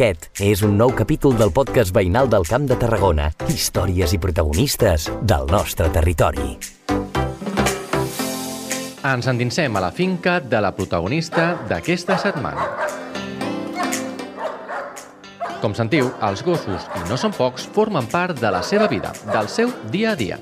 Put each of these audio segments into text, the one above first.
Aquest és un nou capítol del podcast veïnal del Camp de Tarragona. Històries i protagonistes del nostre territori. Ens endinsem a la finca de la protagonista d'aquesta setmana. Com sentiu, els gossos, i no són pocs, formen part de la seva vida, del seu dia a dia.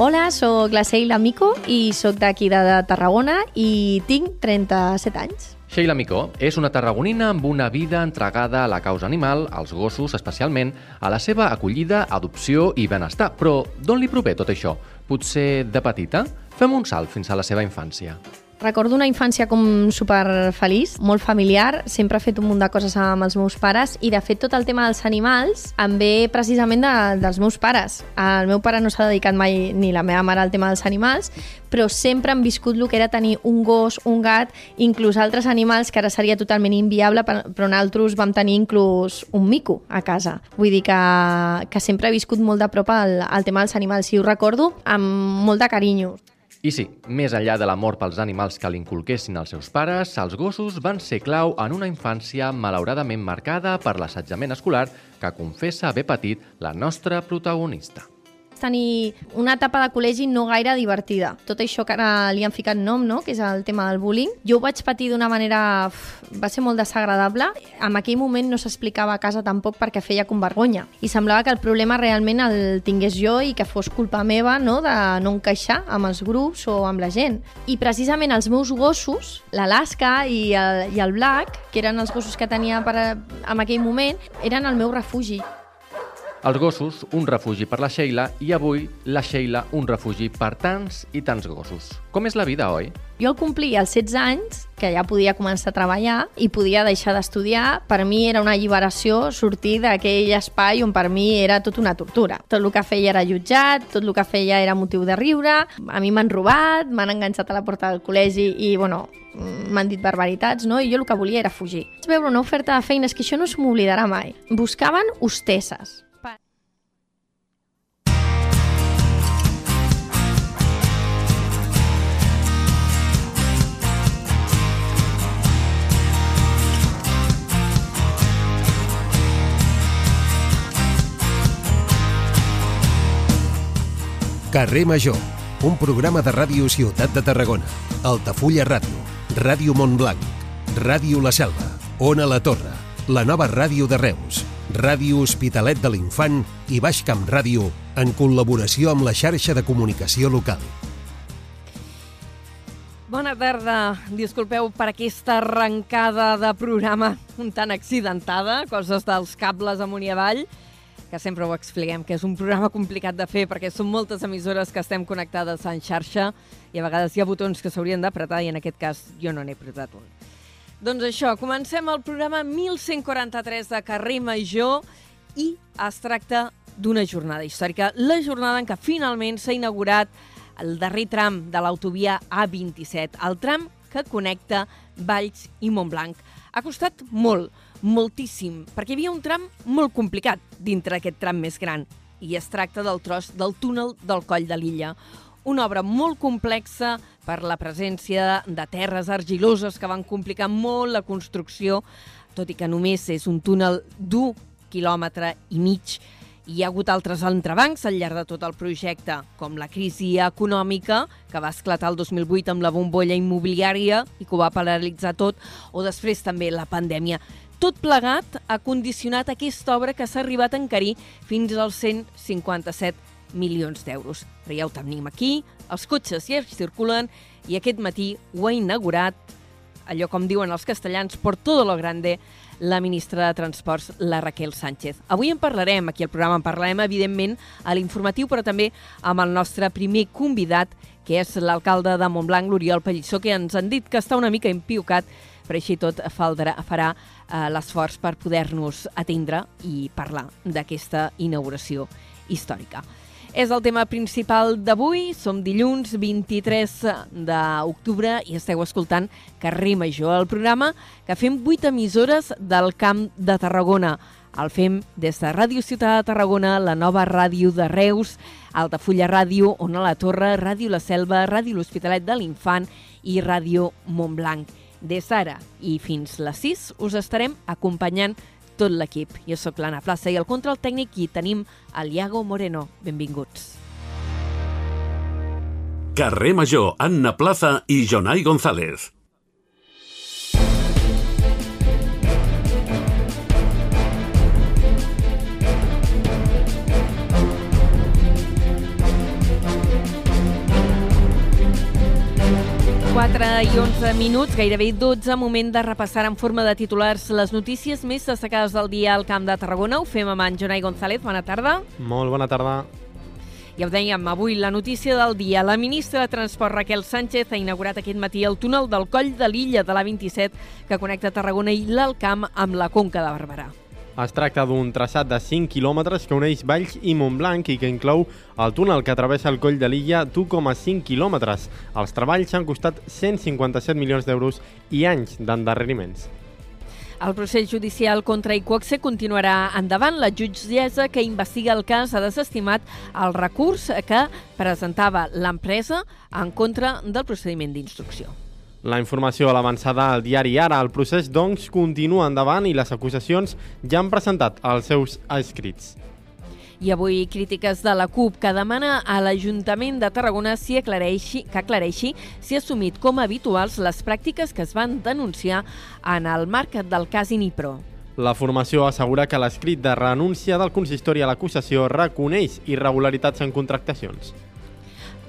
Hola, sóc la Sheila Mico i sóc d'aquí de Tarragona i tinc 37 anys. Sheila Micó és una tarragonina amb una vida entregada a la causa animal, als gossos especialment, a la seva acollida, adopció i benestar. Però d'on li prové tot això? Potser de petita? Fem un salt fins a la seva infància. Recordo una infància com super feliç, molt familiar, sempre he fet un munt de coses amb els meus pares i de fet tot el tema dels animals em ve precisament de, dels meus pares. El meu pare no s'ha dedicat mai ni la meva mare al tema dels animals, però sempre han viscut el que era tenir un gos, un gat, inclús altres animals que ara seria totalment inviable, però nosaltres vam tenir inclús un mico a casa. Vull dir que, que sempre he viscut molt de prop el, el tema dels animals i ho recordo amb molt de carinyo. I sí, més enllà de l'amor pels animals que li inculquessin els seus pares, els gossos van ser clau en una infància malauradament marcada per l'assetjament escolar que confessa haver patit la nostra protagonista. Tenir una etapa de col·legi no gaire divertida. Tot això que ara li han ficat nom, no? que és el tema del bullying, jo ho vaig patir d'una manera... va ser molt desagradable. En aquell moment no s'explicava a casa tampoc perquè feia com vergonya. I semblava que el problema realment el tingués jo i que fos culpa meva no? de no encaixar amb els grups o amb la gent. I precisament els meus gossos, l'Alaska i, el, i el Black, que eren els gossos que tenia per, en aquell moment, eren el meu refugi. Els gossos, un refugi per la Sheila i avui la Sheila, un refugi per tants i tants gossos. Com és la vida, oi? Jo al complir els 16 anys, que ja podia començar a treballar i podia deixar d'estudiar, per mi era una alliberació sortir d'aquell espai on per mi era tot una tortura. Tot el que feia era jutjat, tot el que feia era motiu de riure, a mi m'han robat, m'han enganxat a la porta del col·legi i, bueno, m'han dit barbaritats, no? I jo el que volia era fugir. Vaig veure una oferta de feines que això no se m'oblidarà mai. Buscaven hostesses Carrer Major, un programa de ràdio Ciutat de Tarragona, Altafulla Ràdio, Ràdio Montblanc, Ràdio La Selva, Ona La Torre, la nova ràdio de Reus, Ràdio Hospitalet de l'Infant i Baix Camp Ràdio en col·laboració amb la xarxa de comunicació local. Bona tarda. Disculpeu per aquesta arrencada de programa un tant accidentada, coses dels cables amunt i avall que sempre ho expliquem, que és un programa complicat de fer perquè són moltes emissores que estem connectades en xarxa i a vegades hi ha botons que s'haurien d'apretar i en aquest cas jo no n'he apretat un. Doncs això, comencem el programa 1143 de Carrer Major i es tracta d'una jornada històrica, la jornada en què finalment s'ha inaugurat el darrer tram de l'autovia A27, el tram que connecta Valls i Montblanc. Ha costat molt, moltíssim, perquè hi havia un tram molt complicat dintre d'aquest tram més gran, i es tracta del tros del túnel del Coll de l'Illa. Una obra molt complexa per la presència de terres argiloses que van complicar molt la construcció, tot i que només és un túnel d'un quilòmetre i mig, hi ha hagut altres entrebancs al llarg de tot el projecte, com la crisi econòmica, que va esclatar el 2008 amb la bombolla immobiliària i que ho va paralitzar tot, o després també la pandèmia. Tot plegat ha condicionat aquesta obra que s'ha arribat a encarir fins als 157 milions d'euros. Però ja ho tenim aquí, els cotxes ja circulen i aquest matí ho ha inaugurat, allò com diuen els castellans, por todo lo grande, la ministra de Transports, la Raquel Sánchez. Avui en parlarem, aquí al programa en parlarem, evidentment, a l'informatiu, però també amb el nostre primer convidat, que és l'alcalde de Montblanc, l'Oriol Pallissó, que ens han dit que està una mica impiucat per així tot faldrà, farà eh, l'esforç per poder-nos atendre i parlar d'aquesta inauguració històrica. És el tema principal d'avui, som dilluns 23 d'octubre i esteu escoltant Carrer Major, el programa que fem 8 emissores del Camp de Tarragona. El fem des de Ràdio Ciutat de Tarragona, la nova ràdio de Reus, Altafulla Ràdio, Ona la Torre, Ràdio La Selva, Ràdio L'Hospitalet de l'Infant i Ràdio Montblanc. Des d'ara i fins les 6 us estarem acompanyant tot l'equip. Jo sóc l'Anna Plaça i el control tècnic i tenim el Iago Moreno. Benvinguts. Carrer Major, Anna Plaza i Jonai González. 4 i 11 minuts, gairebé 12, moment de repassar en forma de titulars les notícies més destacades del dia al Camp de Tarragona. Ho fem amb en Jonai González. Bona tarda. Molt bona tarda. Ja ho dèiem, avui la notícia del dia. La ministra de Transport, Raquel Sánchez, ha inaugurat aquest matí el túnel del Coll de l'Illa de la 27 que connecta Tarragona i l'Alcamp amb la Conca de Barberà. Es tracta d'un traçat de 5 quilòmetres que uneix Valls i Montblanc i que inclou el túnel que travessa el coll de l'illa d'1,5 quilòmetres. Els treballs han costat 157 milions d'euros i anys d'endarreriments. El procés judicial contra Iquoxe continuarà endavant. La jutgessa que investiga el cas ha desestimat el recurs que presentava l'empresa en contra del procediment d'instrucció. La informació a l'avançada al diari Ara. El procés, doncs, continua endavant i les acusacions ja han presentat els seus escrits. I avui crítiques de la CUP que demana a l'Ajuntament de Tarragona si aclareixi, que aclareixi si ha assumit com a habituals les pràctiques que es van denunciar en el marc del cas Inipro. La formació assegura que l'escrit de renúncia del consistori a l'acusació reconeix irregularitats en contractacions.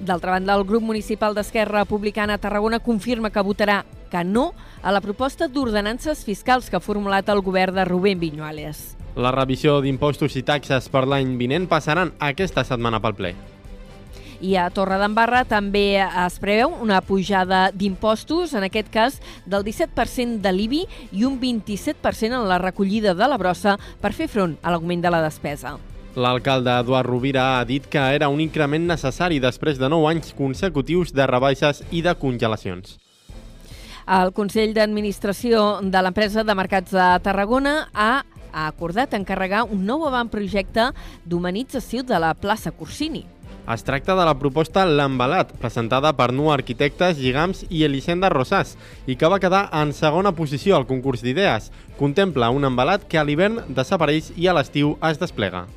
D'altra banda, el grup municipal d'Esquerra Republicana a Tarragona confirma que votarà que no a la proposta d'ordenances fiscals que ha formulat el govern de Rubén Viñuales. La revisió d'impostos i taxes per l'any vinent passaran aquesta setmana pel ple. I a Torredembarra també es preveu una pujada d'impostos, en aquest cas del 17% de l'IBI i un 27% en la recollida de la brossa per fer front a l'augment de la despesa. L'alcalde Eduard Rovira ha dit que era un increment necessari després de 9 anys consecutius de rebaixes i de congelacions. El Consell d'Administració de l'empresa de Mercats de Tarragona ha ha acordat encarregar un nou avantprojecte d'humanització de la plaça Corsini. Es tracta de la proposta L'Embalat, presentada per Nu Arquitectes, Lligams i Elisenda Rosàs, i que va quedar en segona posició al concurs d'idees. Contempla un embalat que a l'hivern desapareix i a l'estiu es desplega.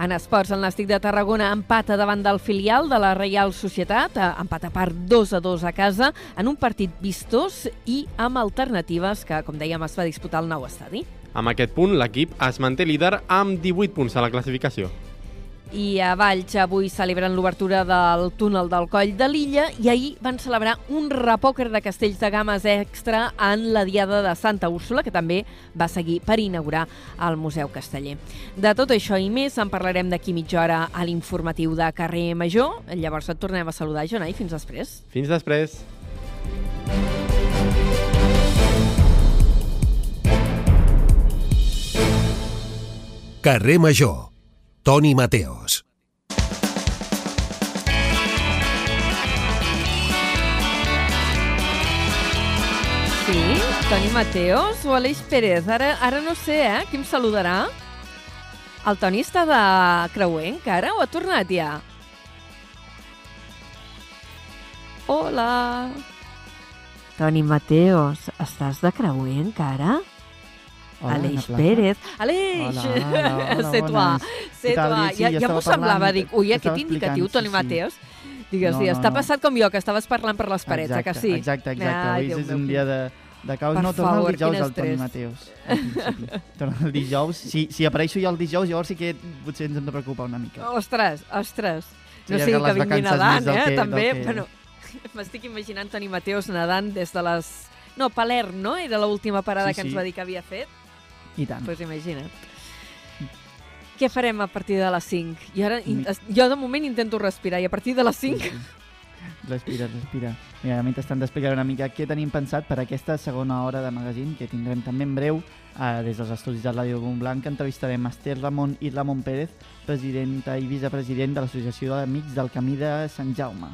En esports, el Nàstic de Tarragona empata davant del filial de la Reial Societat, eh, empat a part 2 a 2 a casa, en un partit vistós i amb alternatives que, com dèiem, es va disputar al nou estadi. Amb aquest punt, l'equip es manté líder amb 18 punts a la classificació. I a Valls avui celebren l'obertura del túnel del Coll de l'Illa i ahir van celebrar un repòquer de castells de games extra en la Diada de Santa Úrsula, que també va seguir per inaugurar el Museu Casteller. De tot això i més en parlarem d'aquí mitja hora a l'informatiu de Carrer Major. Llavors et tornem a saludar, Jonai. Fins després. Fins després. Carrer Major. Toni Mateos. Sí? Toni Mateos o Aleix Pérez? Ara, ara no sé, eh? Qui em saludarà? El Toni està de creuer encara o ha tornat ja? Hola! Toni Mateos, estàs de creuer encara? Hola, Aleix. Pérez. Aleix! Hola, hola, hola, C'est toi, bones. c'est Què tal? toi. Sí, ja, ja m'ho semblava, dic, ui, aquest indicatiu, Toni sí. Mateos. Digues, No, no, està no. passat com jo, que estaves parlant per les parets, exacte, eh, que sí? Exacte, exacte. Ai, Avui Déu és un dia de, de caos. Per no, torna favor, el dijous el Toni. Mateus. torna el dijous. Si, si apareixo jo el dijous, llavors sí que potser ens hem de preocupar una mica. Ostres, ostres. No Sí, sé allargar que vingui nedant, eh? que- També, que- bueno, m'estic imaginant Toni Mateos nedant des de les... No, Palerm, no? Era l'última parada Sí, que ens va dir que havia fet. I tant. Doncs pues imagina't. Què farem a partir de les 5? I ara, in- jo de moment intento respirar i a partir de les 5... Sí, sí. Respira, respira. Mira, mentrestant t'explicaré una mica què tenim pensat per aquesta segona hora de magazín que tindrem també en breu eh, des dels estudis de Ràdio Montblanc entrevistarem Esther Ramon i Ramon Pérez, presidenta i vicepresident de l'Associació d'Amics del Camí de Sant Jaume.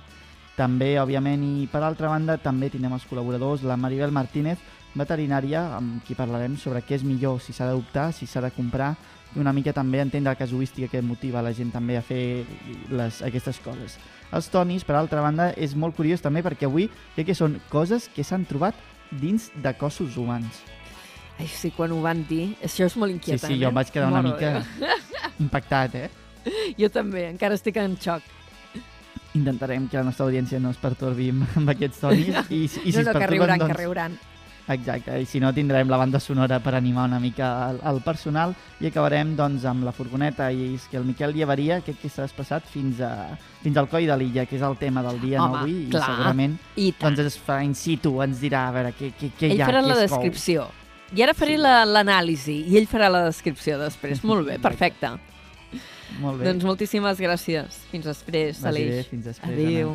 També, òbviament, i per altra banda, també tindrem els col·laboradors, la Maribel Martínez, veterinària, amb qui parlarem sobre què és millor, si s'ha d'adoptar, si s'ha de comprar, i una mica també entendre la casuística que motiva la gent també a fer les, aquestes coses. Els tonis, per altra banda, és molt curiós també perquè avui crec que són coses que s'han trobat dins de cossos humans. Ai, sí, quan ho van dir, això és molt Sí, inquietant, sí, jo eh? em vaig quedar una mica impactat, eh? Jo també, encara estic en xoc. Intentarem que la nostra audiència no es pertorbi amb, aquests tonis i, i si no, es no, que pertorben, riuran, doncs... que riuran. Exacte, i si no tindrem la banda sonora per animar una mica el, el personal i acabarem doncs amb la furgoneta i és que el Miquel Llevaria crec que s'ha desplaçat fins, a, fins al coll de l'illa, que és el tema del dia Home, no avui clar. i segurament I tant. doncs es fa in situ, ens dirà a veure què, què, què ell hi ha, farà la es cou. descripció. I ara faré la- l'anàlisi i ell farà la descripció després. Molt bé, perfecte. Molt bé. Doncs moltíssimes gràcies. Fins després, Aleix. bé, fins després, Adéu.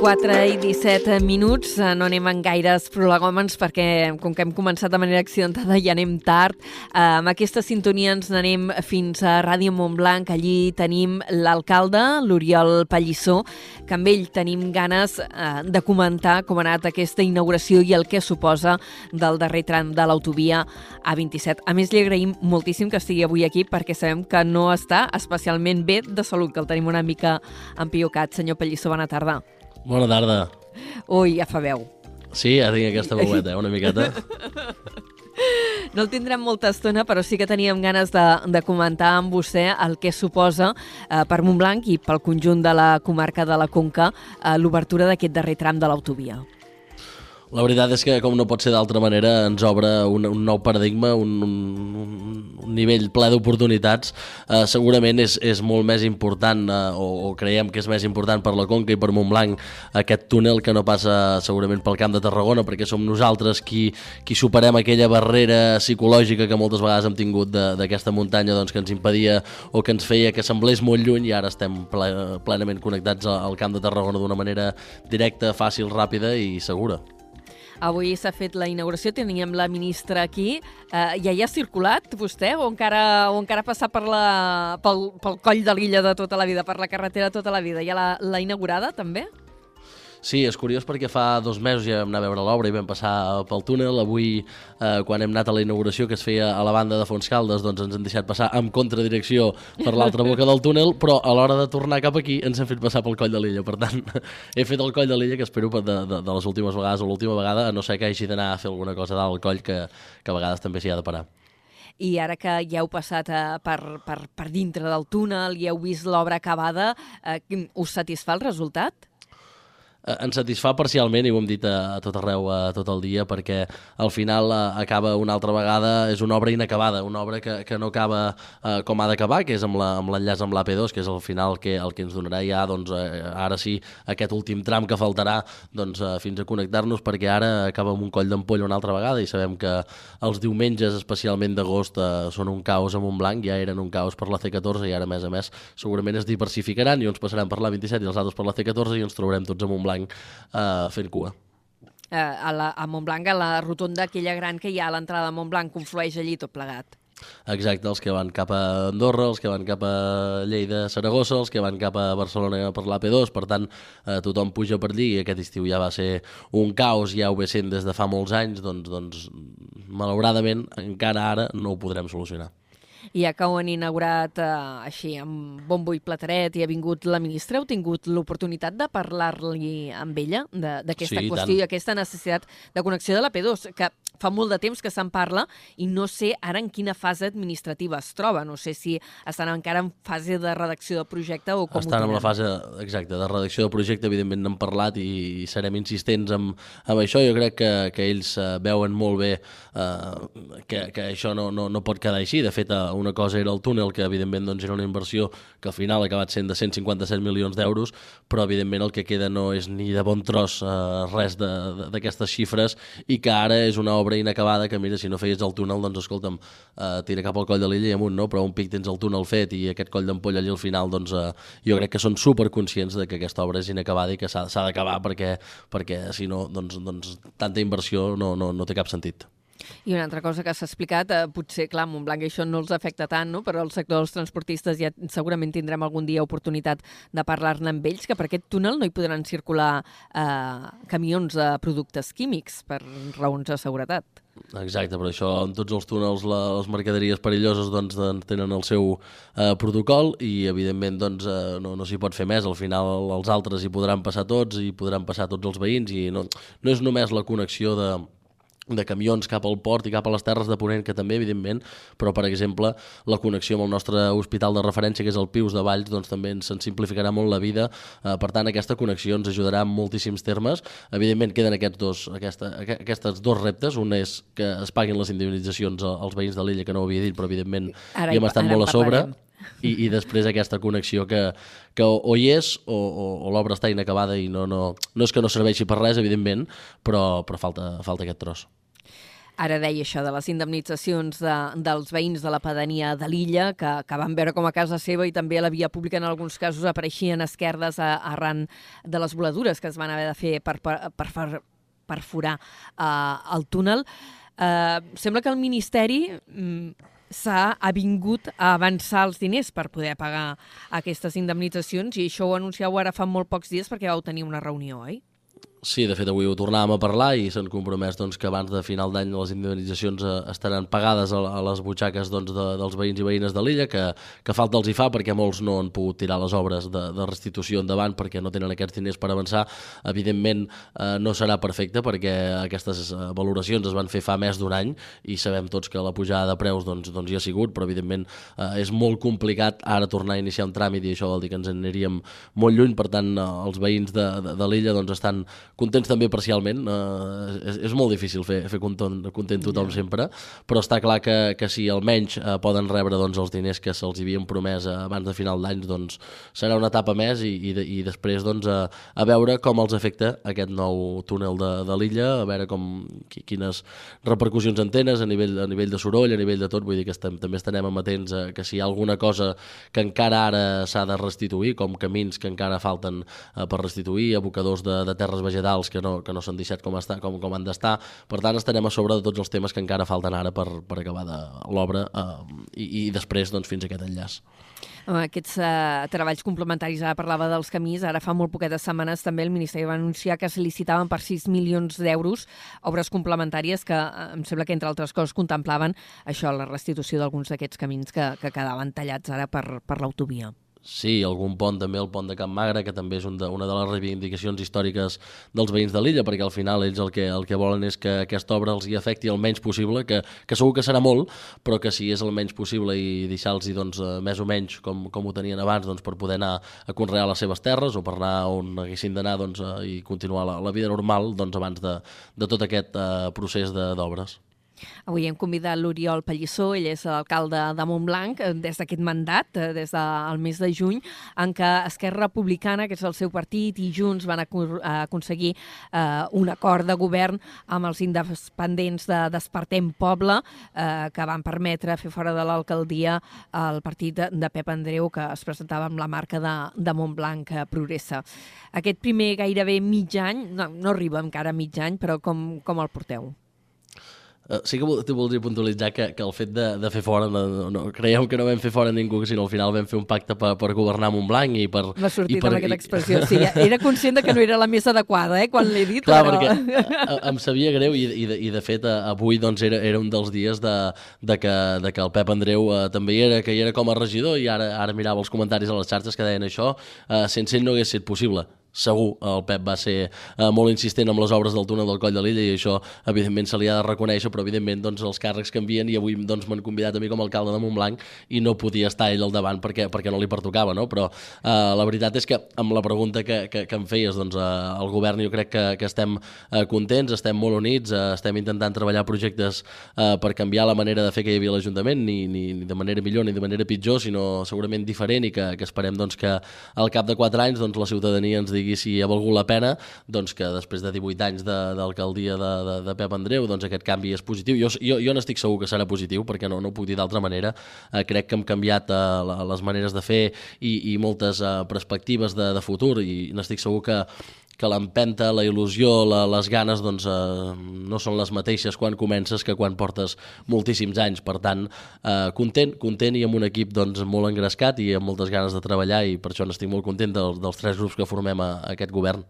4 i 17 minuts, eh, no anem en gaires prolegòmens perquè com que hem començat de manera accidentada ja anem tard. Eh, amb aquesta sintonia ens n'anem fins a Ràdio Montblanc, allí tenim l'alcalde, l'Oriol Pallissó, que amb ell tenim ganes eh, de comentar com ha anat aquesta inauguració i el que suposa del darrer tram de l'autovia A27. A més, li agraïm moltíssim que estigui avui aquí perquè sabem que no està especialment bé de salut, que el tenim una mica empiocat. Senyor Pallissó, bona tarda. Bona tarda. Ui, ja fa veu. Sí, ja tinc aquesta veueta, eh, una miqueta. No el tindrem molta estona, però sí que teníem ganes de, de comentar amb vostè el que suposa eh, per Montblanc i pel conjunt de la comarca de la Conca eh, l'obertura d'aquest darrer tram de l'autovia. La veritat és que, com no pot ser d'altra manera, ens obre un, un nou paradigma, un, un, un nivell ple d'oportunitats. Eh, segurament és, és molt més important, eh, o, o creiem que és més important per la Conca i per Montblanc, aquest túnel que no passa segurament pel Camp de Tarragona, perquè som nosaltres qui, qui superem aquella barrera psicològica que moltes vegades hem tingut d'aquesta muntanya doncs, que ens impedia o que ens feia que semblés molt lluny i ara estem ple, plenament connectats al Camp de Tarragona d'una manera directa, fàcil, ràpida i segura. Avui s'ha fet la inauguració, teníem la ministra aquí. Eh, ja hi ha circulat vostè o encara, o encara passar per la, pel, pel coll de l'illa de tota la vida, per la carretera tota la vida? Ja l'ha inaugurada també? Sí, és curiós perquè fa dos mesos ja vam anar a veure l'obra i vam passar pel túnel. Avui, eh, quan hem anat a la inauguració que es feia a la banda de Fontscaldes, doncs ens han deixat passar amb contradirecció per l'altra boca del túnel, però a l'hora de tornar cap aquí ens han fet passar pel coll de l'illa. Per tant, he fet el coll de l'illa que espero de, de, de les últimes vegades o l'última vegada, a no ser que hagi d'anar a fer alguna cosa dalt al coll que, que a vegades també s'hi ha de parar i ara que ja heu passat eh, per, per, per dintre del túnel i heu vist l'obra acabada, eh, us satisfà el resultat? Eh, ens satisfà parcialment i ho hem dit a, a tot arreu a tot el dia perquè al final a, eh, acaba una altra vegada és una obra inacabada, una obra que, que no acaba eh, com ha d'acabar, que és amb l'enllaç amb l'AP2, que és al final que, el que ens donarà ja, doncs, eh, ara sí, aquest últim tram que faltarà doncs, eh, fins a connectar-nos perquè ara acaba amb un coll d'ampolla una altra vegada i sabem que els diumenges, especialment d'agost, són un caos a Montblanc, ja eren un caos per la C14 i ara, a més a més, segurament es diversificaran i uns passaran per la 27 i els altres per la C14 i ens trobarem tots a Montblanc Montblanc eh, fent cua. Eh, a, la, a Montblanc, a la rotonda aquella gran que hi ha a l'entrada de Montblanc, conflueix allí tot plegat. Exacte, els que van cap a Andorra, els que van cap a Lleida, Saragossa, els que van cap a Barcelona per l'AP2, per tant, eh, tothom puja per allí i aquest estiu ja va ser un caos, ja ho ve sent des de fa molts anys, doncs, doncs malauradament encara ara no ho podrem solucionar i ja que ho han inaugurat eh, així amb bombo i plateret i ha vingut la ministra, heu tingut l'oportunitat de parlar-li amb ella d'aquesta sí, qüestió tant. i aquesta necessitat de connexió de la P2, que fa molt de temps que se'n parla i no sé ara en quina fase administrativa es troba. No sé si estan encara en fase de redacció del projecte o com estan ho en la fase exacta de redacció del projecte, evidentment n'hem parlat i, serem insistents amb, amb això. Jo crec que, que ells uh, veuen molt bé uh, que, que això no, no, no pot quedar així. De fet, uh, una cosa era el túnel, que evidentment doncs, era una inversió que al final ha acabat sent de 157 milions d'euros, però evidentment el que queda no és ni de bon tros eh, res d'aquestes xifres i que ara és una obra inacabada que mira, si no feies el túnel, doncs escolta'm, eh, tira cap al coll de l'illa i amunt, no? però un pic tens el túnel fet i aquest coll d'ampolla allà al final, doncs eh, jo crec que són superconscients de que aquesta obra és inacabada i que s'ha d'acabar perquè, perquè si no, doncs, doncs tanta inversió no, no, no té cap sentit. I una altra cosa que s'ha explicat, eh, potser, clar, Montblanc això no els afecta tant, no? però el sector dels transportistes ja segurament tindrem algun dia oportunitat de parlar-ne amb ells, que per aquest túnel no hi podran circular eh, camions de productes químics per raons de seguretat. Exacte, per això en tots els túnels les mercaderies perilloses doncs, tenen el seu eh, protocol i evidentment doncs, eh, no, no s'hi pot fer més, al final els altres hi podran passar tots i podran passar tots els veïns i no, no és només la connexió de, de camions cap al port i cap a les terres de Ponent, que també, evidentment, però, per exemple, la connexió amb el nostre hospital de referència, que és el Pius de Valls, doncs també ens en simplificarà molt la vida. Eh, per tant, aquesta connexió ens ajudarà en moltíssims termes. Evidentment, queden aquests dos, aquesta, aquestes dos reptes. Un és que es paguin les indemnitzacions als veïns de l'illa, que no ho havia dit, però, evidentment, ara hi hem estat molt a sobre. I, i després aquesta connexió que, que o, o hi és o, o, o l'obra està inacabada i no, no, no és que no serveixi per res, evidentment, però, però falta, falta aquest tros. Ara deia això de les indemnitzacions de, dels veïns de la pedania de l'illa, que, que van veure com a casa seva i també a la via pública en alguns casos apareixien esquerdes a, arran de les voladures que es van haver de fer per, per, per, per perforar uh, el túnel. Uh, sembla que el Ministeri mm, s'ha avingut a avançar els diners per poder pagar aquestes indemnitzacions i això ho anunciau ara fa molt pocs dies perquè vau tenir una reunió, oi? Sí, de fet avui ho tornàvem a parlar i s'han compromès doncs, que abans de final d'any les indemnitzacions eh, estaran pagades a, les butxaques doncs, de, dels veïns i veïnes de l'illa, que, que falta els hi fa perquè molts no han pogut tirar les obres de, de restitució endavant perquè no tenen aquests diners per avançar. Evidentment eh, no serà perfecte perquè aquestes eh, valoracions es van fer fa més d'un any i sabem tots que la pujada de preus doncs, doncs hi ha sigut, però evidentment eh, és molt complicat ara tornar a iniciar un tràmit i això vol dir que ens aniríem molt lluny, per tant eh, els veïns de, de, de l'illa doncs, estan contents també parcialment. Uh, és, és molt difícil fer, fer content, content tothom yeah. sempre, però està clar que, que si almenys uh, poden rebre doncs, els diners que se'ls havien promès uh, abans de final d'any, doncs serà una etapa més i, i, i després doncs, a, a veure com els afecta aquest nou túnel de, de l'illa, a veure com, quines repercussions en tenes a nivell, a nivell de soroll, a nivell de tot, vull dir que estem, també estarem amatents a que si hi ha alguna cosa que encara ara s'ha de restituir, com camins que encara falten uh, per restituir, abocadors de, de terres vegetals pedals que no, que no s'han deixat com, està, com, com han d'estar. Per tant, estarem a sobre de tots els temes que encara falten ara per, per acabar de l'obra eh, i, i després doncs, fins a aquest enllaç. Aquests uh, treballs complementaris, ara parlava dels camins, ara fa molt poquetes setmanes també el Ministeri va anunciar que es licitaven per 6 milions d'euros obres complementàries que uh, em sembla que entre altres coses contemplaven això, la restitució d'alguns d'aquests camins que, que quedaven tallats ara per, per l'autovia. Sí, algun pont també, el pont de Camp Magre, que també és un de, una de les reivindicacions històriques dels veïns de l'illa, perquè al final ells el que, el que volen és que aquesta obra els hi afecti el menys possible, que, que segur que serà molt, però que si és el menys possible i deixar-los doncs, eh, més o menys com, com ho tenien abans doncs, per poder anar a conrear les seves terres o per anar on haguessin d'anar doncs, i continuar la, la vida normal doncs, abans de, de tot aquest uh, procés d'obres. Avui hem convidat l'Oriol Pallissó, ell és l'alcalde de Montblanc, eh, des d'aquest mandat, eh, des del mes de juny, en què Esquerra Republicana, que és el seu partit, i Junts van aconseguir eh, un acord de govern amb els independents de Despertem Poble, eh, que van permetre fer fora de l'alcaldia el partit de Pep Andreu, que es presentava amb la marca de, de Montblanc eh, Progressa. Aquest primer gairebé mig any, no, no arriba encara a mig any, però com, com el porteu? Uh, sí que t'ho voldria puntualitzar que, que el fet de, de fer fora, no, no, creiem que no vam fer fora ningú, sinó al final vam fer un pacte per, per governar Montblanc i per... M'ha sortit i per, amb aquesta expressió, sí. Era conscient de que no era la més adequada, eh, quan l'he dit. Clar, però... perquè a, a, em sabia greu i, i, de, i de fet avui doncs, era, era un dels dies de, de, que, de que el Pep Andreu uh, també hi era, que hi era com a regidor i ara, ara mirava els comentaris a les xarxes que deien això, uh, sense ell no hagués estat possible segur el Pep va ser eh, molt insistent amb les obres del túnel del Coll de l'Illa i això evidentment se li ha de reconèixer però evidentment doncs, els càrrecs canvien i avui doncs, m'han convidat a mi com a alcalde de Montblanc i no podia estar ell al davant perquè, perquè no li pertocava no? però eh, la veritat és que amb la pregunta que, que, que em feies doncs, eh, el govern jo crec que, que estem eh, contents, estem molt units eh, estem intentant treballar projectes eh, per canviar la manera de fer que hi havia l'Ajuntament ni, ni, ni de manera millor ni de manera pitjor sinó segurament diferent i que, que esperem doncs, que al cap de 4 anys doncs, la ciutadania ens digui digui si ha valgut la pena doncs que després de 18 anys d'alcaldia de, de, de, de Pep Andreu doncs aquest canvi és positiu. Jo, jo, jo n'estic segur que serà positiu perquè no, no ho puc dir d'altra manera. Eh, crec que hem canviat eh, les maneres de fer i, i moltes eh, perspectives de, de futur i n'estic segur que que l'empenta, la il·lusió, la, les ganes doncs, eh, no són les mateixes quan comences que quan portes moltíssims anys. Per tant, eh, content, content i amb un equip doncs, molt engrescat i amb moltes ganes de treballar i per això n'estic molt content dels, dels tres grups que formem a, a aquest govern.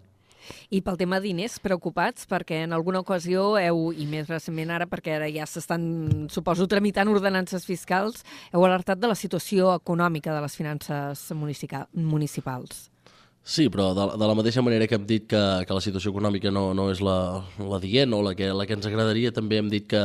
I pel tema diners, preocupats, perquè en alguna ocasió heu, i més recentment ara, perquè ara ja s'estan, suposo, tramitant ordenances fiscals, heu alertat de la situació econòmica de les finances municipals. Sí, però de, de la mateixa manera que hem dit que, que la situació econòmica no, no és la, la dient o la que, la que ens agradaria, també hem dit que,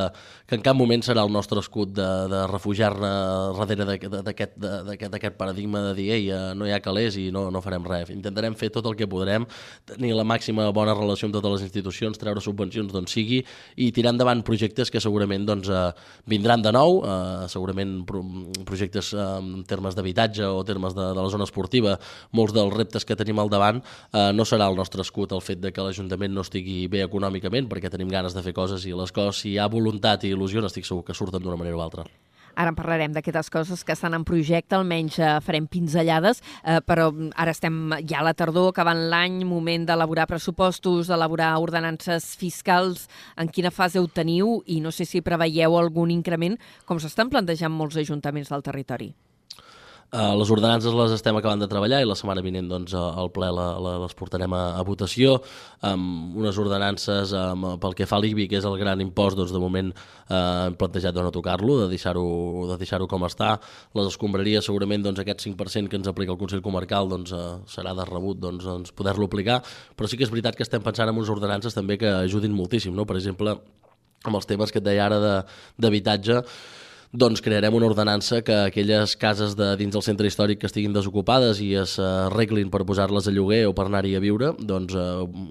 que en cap moment serà el nostre escut de, de refugiar-ne darrere d'aquest paradigma de dir ei, eh, no hi ha calés i no, no farem res. Intentarem fer tot el que podrem, tenir la màxima bona relació amb totes les institucions, treure subvencions d'on sigui i tirar endavant projectes que segurament doncs, eh, vindran de nou, eh, segurament pro, projectes eh, en termes d'habitatge o termes de, de la zona esportiva, molts dels reptes que tenim tenim al davant eh, no serà el nostre escut el fet de que l'Ajuntament no estigui bé econòmicament, perquè tenim ganes de fer coses i les coses, si hi ha voluntat i il·lusió, n'estic segur que surten d'una manera o altra. Ara en parlarem d'aquestes coses que estan en projecte, almenys eh, farem pinzellades, eh, però ara estem ja a la tardor, acabant l'any, moment d'elaborar pressupostos, d'elaborar ordenances fiscals. En quina fase ho teniu i no sé si preveieu algun increment, com s'estan plantejant molts ajuntaments del territori? Uh, les ordenances les estem acabant de treballar i la setmana vinent doncs, al ple la, la, les portarem a, a votació amb unes ordenances um, pel que fa a l'IBI, que és el gran impost doncs, de moment uh, hem plantejat de no tocar-lo de deixar-ho de deixar com està les escombraries segurament doncs, aquest 5% que ens aplica el Consell Comarcal doncs, uh, serà de rebut doncs, doncs, poder-lo aplicar però sí que és veritat que estem pensant en unes ordenances també que ajudin moltíssim, no? per exemple amb els temes que et deia ara d'habitatge doncs crearem una ordenança que aquelles cases de dins del centre històric que estiguin desocupades i es arreglin per posar-les a lloguer o per anar-hi a viure, doncs eh,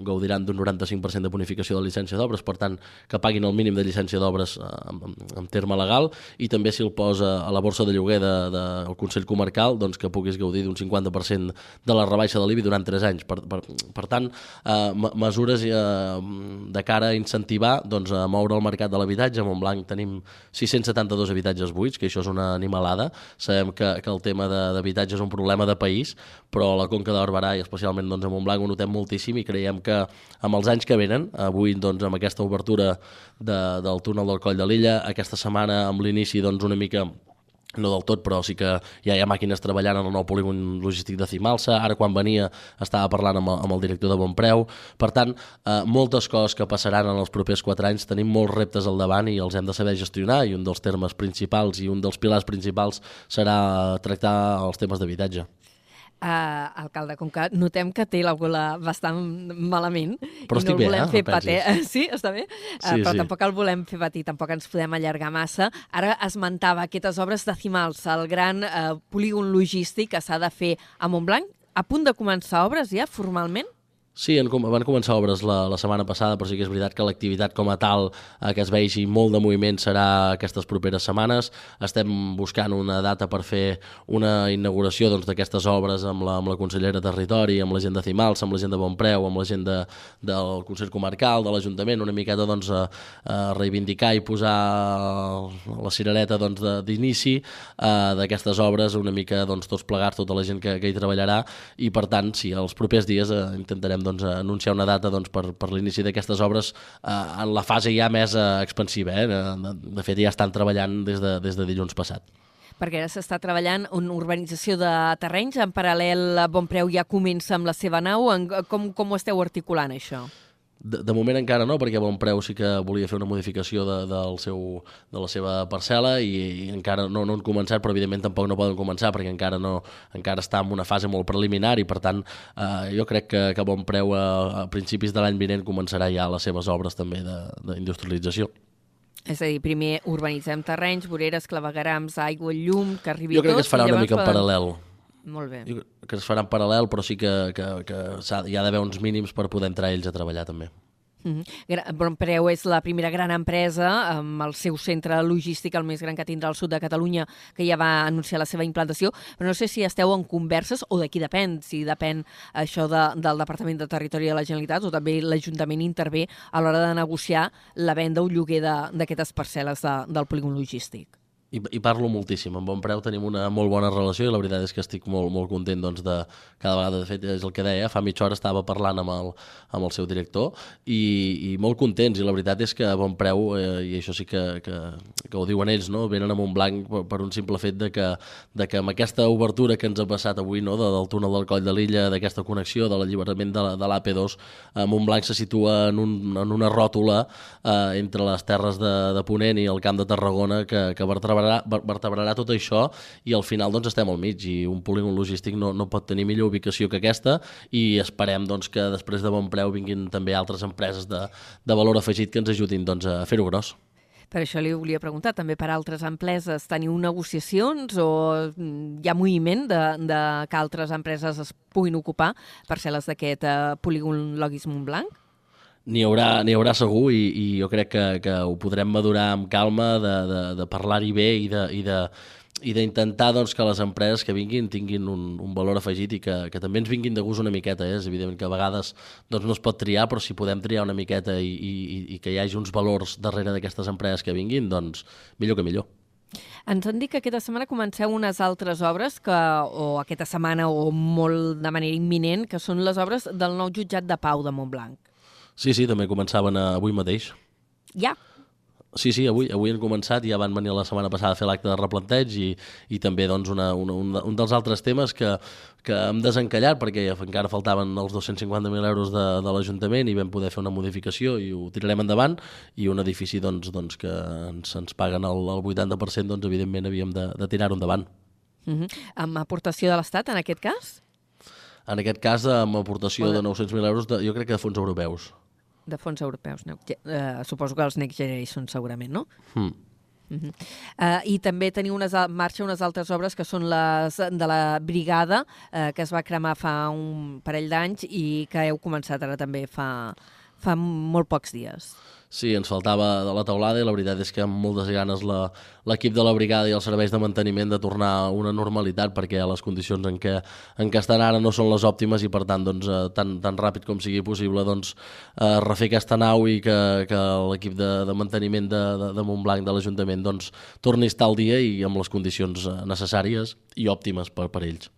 gaudiran d'un 95% de bonificació de llicència d'obres, per tant, que paguin el mínim de llicència d'obres eh, en, en terme legal, i també si el posa a la borsa de lloguer del de, de, Consell Comarcal, doncs que puguis gaudir d'un 50% de la rebaixa de l'IBI durant 3 anys. Per, per, per tant, eh, mesures eh, de cara a incentivar doncs, a moure el mercat de l'habitatge. A Montblanc tenim 672 habitatges habitatges buits, que això és una animalada. Sabem que, que el tema d'habitatge és un problema de país, però a la Conca de Barberà i especialment doncs, a Montblanc ho notem moltíssim i creiem que amb els anys que venen, avui doncs, amb aquesta obertura de, del túnel del Coll de l'Illa, aquesta setmana amb l'inici doncs, una mica no del tot, però sí que ja hi ha màquines treballant en el nou polígon logístic de Cimalsa, ara quan venia estava parlant amb, amb el director de Bonpreu, per tant, eh, moltes coses que passaran en els propers 4 anys, tenim molts reptes al davant i els hem de saber gestionar i un dels termes principals i un dels pilars principals serà tractar els temes d'habitatge uh, alcalde, com que notem que té la gola bastant malament però i no el bé, volem eh? fer patir. Sí, està bé? Uh, Sí, però sí. tampoc el volem fer patir, tampoc ens podem allargar massa. Ara esmentava aquestes obres de Cimals, el gran uh, polígon logístic que s'ha de fer a Montblanc. A punt de començar obres ja, formalment? Sí, van començar obres la, la setmana passada, però sí que és veritat que l'activitat com a tal eh, que es vegi molt de moviment serà aquestes properes setmanes. Estem buscant una data per fer una inauguració doncs, d'aquestes obres amb la, amb la consellera Territori, amb la gent de Cimals, amb la gent de Bonpreu, amb la gent de, del Consell Comarcal, de l'Ajuntament, una miqueta doncs, a, a reivindicar i posar la cirereta doncs, d'inici eh, d'aquestes obres, una mica doncs, tots plegats, tota la gent que, que hi treballarà, i per tant, sí, els propers dies eh, intentarem doncs, anunciar una data doncs, per, per l'inici d'aquestes obres eh, en la fase ja més eh, expansiva. Eh? De, de fet, ja estan treballant des de, des de dilluns passat. Perquè ara s'està treballant una urbanització de terrenys. En paral·lel, a Bonpreu ja comença amb la seva nau. Com, com ho esteu articulant, això? De, de moment encara no, perquè Bonpreu sí que volia fer una modificació de, del seu, de la seva parcel·la i, i encara no, no han començat, però evidentment tampoc no poden començar perquè encara no encara està en una fase molt preliminar i per tant eh, jo crec que, que Bonpreu a, a principis de l'any vinent començarà ja les seves obres també de- d'industrialització. És a dir, primer urbanitzem terrenys, voreres, clavegarams, aigua, llum, que arribi Jo crec tot, que es farà una mica en poden- paral·lel. Molt bé. Que es farà en paral·lel, però sí que, que, que s'ha- hi ha d'haver uns mínims per poder entrar ells a treballar també. Mm -hmm. Bonpreu és la primera gran empresa amb el seu centre logístic, el més gran que tindrà al sud de Catalunya, que ja va anunciar la seva implantació, però no sé si esteu en converses o de qui depèn, si depèn això de, del Departament de Territori de la Generalitat o també l'Ajuntament intervé a l'hora de negociar la venda o lloguer d'aquestes parcel·les de, del polígon logístic. I, i parlo moltíssim. Amb Bonpreu tenim una molt bona relació i la veritat és que estic molt, molt content doncs, de cada vegada, de fet, és el que deia, fa mitja hora estava parlant amb el, amb el seu director i, i molt contents, i la veritat és que a Bonpreu, eh, i això sí que, que, que ho diuen ells, no? venen a Montblanc per, per un simple fet de que, de que amb aquesta obertura que ens ha passat avui, no? de, del túnel del Coll de l'Illa, d'aquesta connexió, de l'alliberament de, la- de l'AP2, eh, Montblanc se situa en, un, en una ròtula eh, entre les terres de, de Ponent i el Camp de Tarragona que, que vertebrarà, ver- vertebrarà tot això i al final doncs, estem al mig i un polígon logístic no, no pot tenir millor ubicació que aquesta i esperem doncs, que després de bon preu vinguin també altres empreses de, de valor afegit que ens ajudin doncs, a fer-ho gros. Per això li volia preguntar, també per altres empreses, teniu negociacions o mm, hi ha moviment de, de que altres empreses es puguin ocupar parcel·les d'aquest eh, polígon Logis Montblanc? N'hi haurà, haurà segur i, i jo crec que, que ho podrem madurar amb calma de, de, de parlar-hi bé i de, i de i d'intentar doncs, que les empreses que vinguin tinguin un, un valor afegit i que, que també ens vinguin de gust una miqueta. Eh? És evident que a vegades doncs, no es pot triar, però si podem triar una miqueta i, i, i que hi hagi uns valors darrere d'aquestes empreses que vinguin, doncs millor que millor. Ens han dit que aquesta setmana comenceu unes altres obres, que, o aquesta setmana o molt de manera imminent, que són les obres del nou jutjat de Pau de Montblanc. Sí, sí, també començaven avui mateix. Ja? Sí, sí, avui, avui han començat, ja van venir la setmana passada a fer l'acte de replanteig i, i també doncs, una, una, un, un dels altres temes que, que hem desencallat perquè encara faltaven els 250.000 euros de, de l'Ajuntament i vam poder fer una modificació i ho tirarem endavant i un edifici doncs, doncs, que ens, ens paguen el, el 80%, doncs, evidentment havíem de, de tirar-ho endavant. Uh -huh. Amb aportació de l'Estat, en aquest cas? En aquest cas, amb aportació de 900.000 euros, de, jo crec que de fons europeus de fons europeus. No? Uh, suposo que els Next Generation segurament, no? Mm. Uh -huh. uh, I també teniu unes, marxa unes altres obres que són les de la Brigada, uh, que es va cremar fa un parell d'anys i que heu començat ara també fa, fa molt pocs dies. Sí, ens faltava de la taulada i la veritat és que amb moltes ganes l'equip de la brigada i els serveis de manteniment de tornar a una normalitat perquè les condicions en què, en què estan ara no són les òptimes i per tant doncs, eh, tan, tan ràpid com sigui possible doncs, eh, refer aquesta nau i que, que l'equip de, de manteniment de, de, de Montblanc de l'Ajuntament doncs, torni a estar al dia i amb les condicions eh, necessàries i òptimes per, per ells.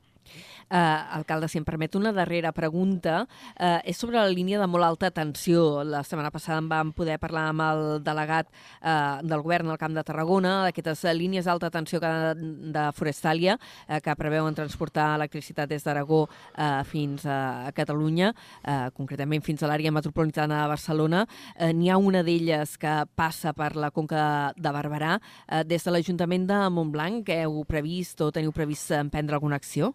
Eh, alcalde, si em permet una darrera pregunta, eh, és sobre la línia de molt alta tensió. La setmana passada en vam poder parlar amb el delegat eh, del govern al Camp de Tarragona, d'aquestes línies d'alta tensió que de, Forestàlia, eh, que preveuen transportar electricitat des d'Aragó eh, fins a, Catalunya, eh, concretament fins a l'àrea metropolitana de Barcelona. Eh, N'hi ha una d'elles que passa per la Conca de Barberà. Eh, des de l'Ajuntament de Montblanc, heu previst o teniu previst emprendre alguna acció?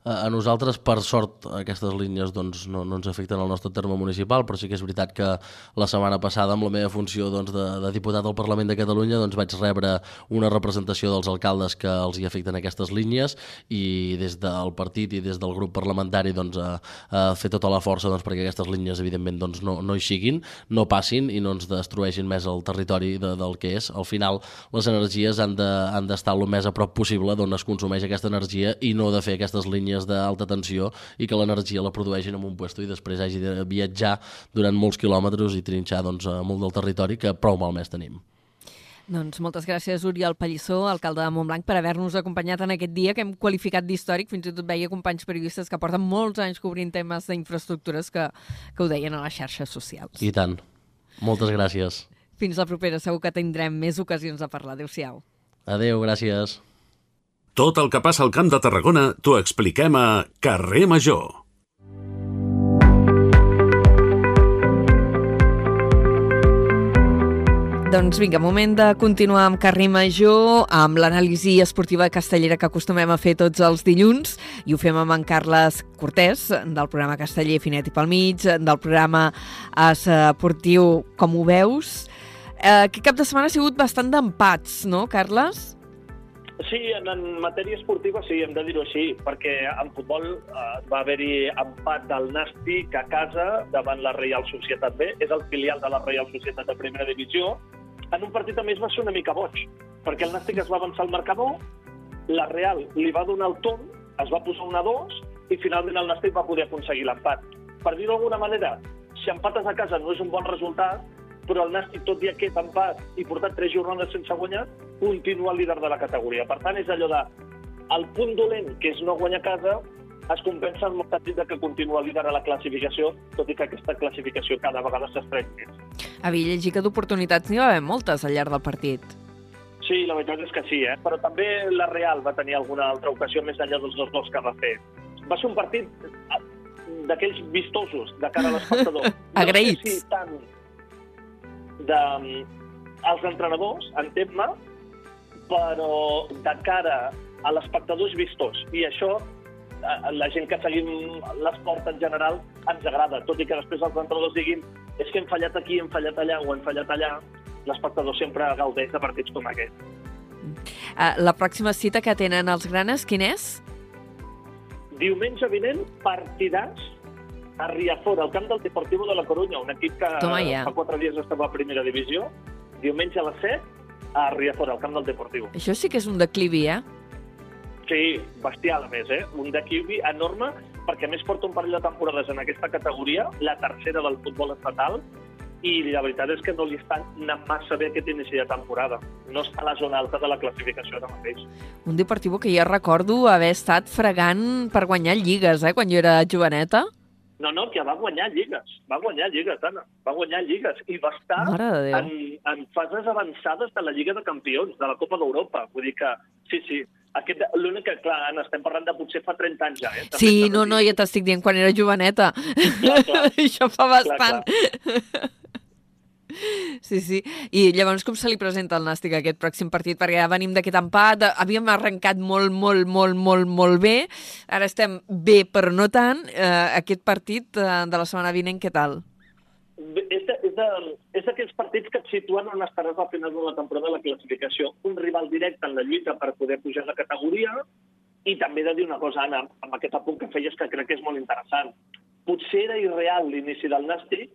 A nosaltres, per sort, aquestes línies doncs, no, no ens afecten al nostre terme municipal, però sí que és veritat que la setmana passada, amb la meva funció doncs, de, de diputat del Parlament de Catalunya, doncs, vaig rebre una representació dels alcaldes que els hi afecten aquestes línies i des del partit i des del grup parlamentari doncs, a, a fer tota la força doncs, perquè aquestes línies, evidentment, doncs, no, no hi siguin, no passin i no ens destrueixin més el territori de, del que és. Al final, les energies han d'estar de, el més a prop possible d'on es consumeix aquesta energia i no de fer aquestes línies línies d'alta tensió i que l'energia la produeixin en un puesto i després hagi de viatjar durant molts quilòmetres i trinxar doncs, molt del territori que prou malmès tenim. Doncs moltes gràcies, Oriol Pallissó, alcalde de Montblanc, per haver-nos acompanyat en aquest dia que hem qualificat d'històric. Fins i tot veia companys periodistes que porten molts anys cobrint temes d'infraestructures que, que ho deien a les xarxes socials. I tant. Moltes gràcies. Fins la propera. Segur que tindrem més ocasions de parlar. Adéu-siau. Adéu, gràcies. Tot el que passa al Camp de Tarragona t'ho expliquem a Carrer Major. Doncs vinga, moment de continuar amb Carrer Major, amb l'anàlisi esportiva castellera que acostumem a fer tots els dilluns, i ho fem amb en Carles Cortés, del programa Casteller Finet i pel mig, del programa esportiu Com ho veus. Eh, aquest cap de setmana ha sigut bastant d'empats, no, Carles? Sí, en, en matèria esportiva sí, hem de dir-ho així, perquè en futbol eh, va haver-hi empat del Nàstic a casa davant la Reial Societat B, és el filial de la Reial Societat de Primera Divisió. En un partit a més va ser una mica boig, perquè el Nàstic es va avançar al marcador, la Real li va donar el torn, es va posar una 2 i finalment el Nàstic va poder aconseguir l'empat. Per dir-ho d'alguna manera, si empates a casa no és un bon resultat, però el Nàstic, tot i aquest empat i portat tres jornades sense guanyar, continua líder de la categoria. Per tant, és allò de el punt dolent, que és no guanyar a casa, es compensa amb el sentit que continua líder a la classificació, tot i que aquesta classificació cada vegada s'estreny més. Havia llegit que d'oportunitats n'hi va haver moltes al llarg del partit. Sí, la veritat és que sí, eh? però també la Real va tenir alguna altra ocasió més enllà dels dos gols que va fer. Va ser un partit eh, d'aquells vistosos de cara a l'espectador. Agraïts. No sé si tant de, als entrenadors, entén-me, però de cara a l'espectador és vistós. I això, la gent que seguim l'esport en general, ens agrada. Tot i que després els entrenadors diguin és que hem fallat aquí, hem fallat allà o hem fallat allà, l'espectador sempre gaudeix de partits com aquest. Uh, la pròxima cita que tenen els granes, quin és? Diumenge vinent, partidàs a Riazor, al camp del Deportivo de la Corunya, un equip que Toma ja. fa quatre dies estava a primera divisió. Diumenge a les 7, a Riazor, al camp del Deportivo. Això sí que és un declivi, eh? Sí, bestial, a més, eh? Un declivi enorme, perquè a més porta un parell de temporades en aquesta categoria, la tercera del futbol estatal, i la veritat és que no li està anant massa bé aquest inici de temporada. No està a la zona alta de la classificació ara mateix. Un Deportivo que ja recordo haver estat fregant per guanyar lligues, eh, quan jo era joveneta. No, no, que va guanyar lligues. Va guanyar lligues, Anna. Va guanyar lligues. I va estar en, en fases avançades de la Lliga de Campions, de la Copa d'Europa. Vull dir que, sí, sí. Aquest, l'únic que, clar, Anna, estem parlant de potser fa 30 anys ja. Eh? També Sí, no, no, ja t'estic dient quan era joveneta. Clar, clar. Això fa bastant. Clar, Sí, sí. I llavors com se li presenta al Nàstic aquest pròxim partit? Perquè ja venim d'aquest empat, havíem arrencat molt, molt, molt, molt, molt bé, ara estem bé però no tant. Eh, aquest partit eh, de la setmana vinent, què tal? És, de, és, de, és d'aquells partits que et situen on estaràs al final de la temporada de la classificació. Un rival directe en la lluita per poder pujar de categoria i també he de dir una cosa, Anna, amb aquest apunt que feies que crec que és molt interessant. Potser era irreal l'inici del Nàstic,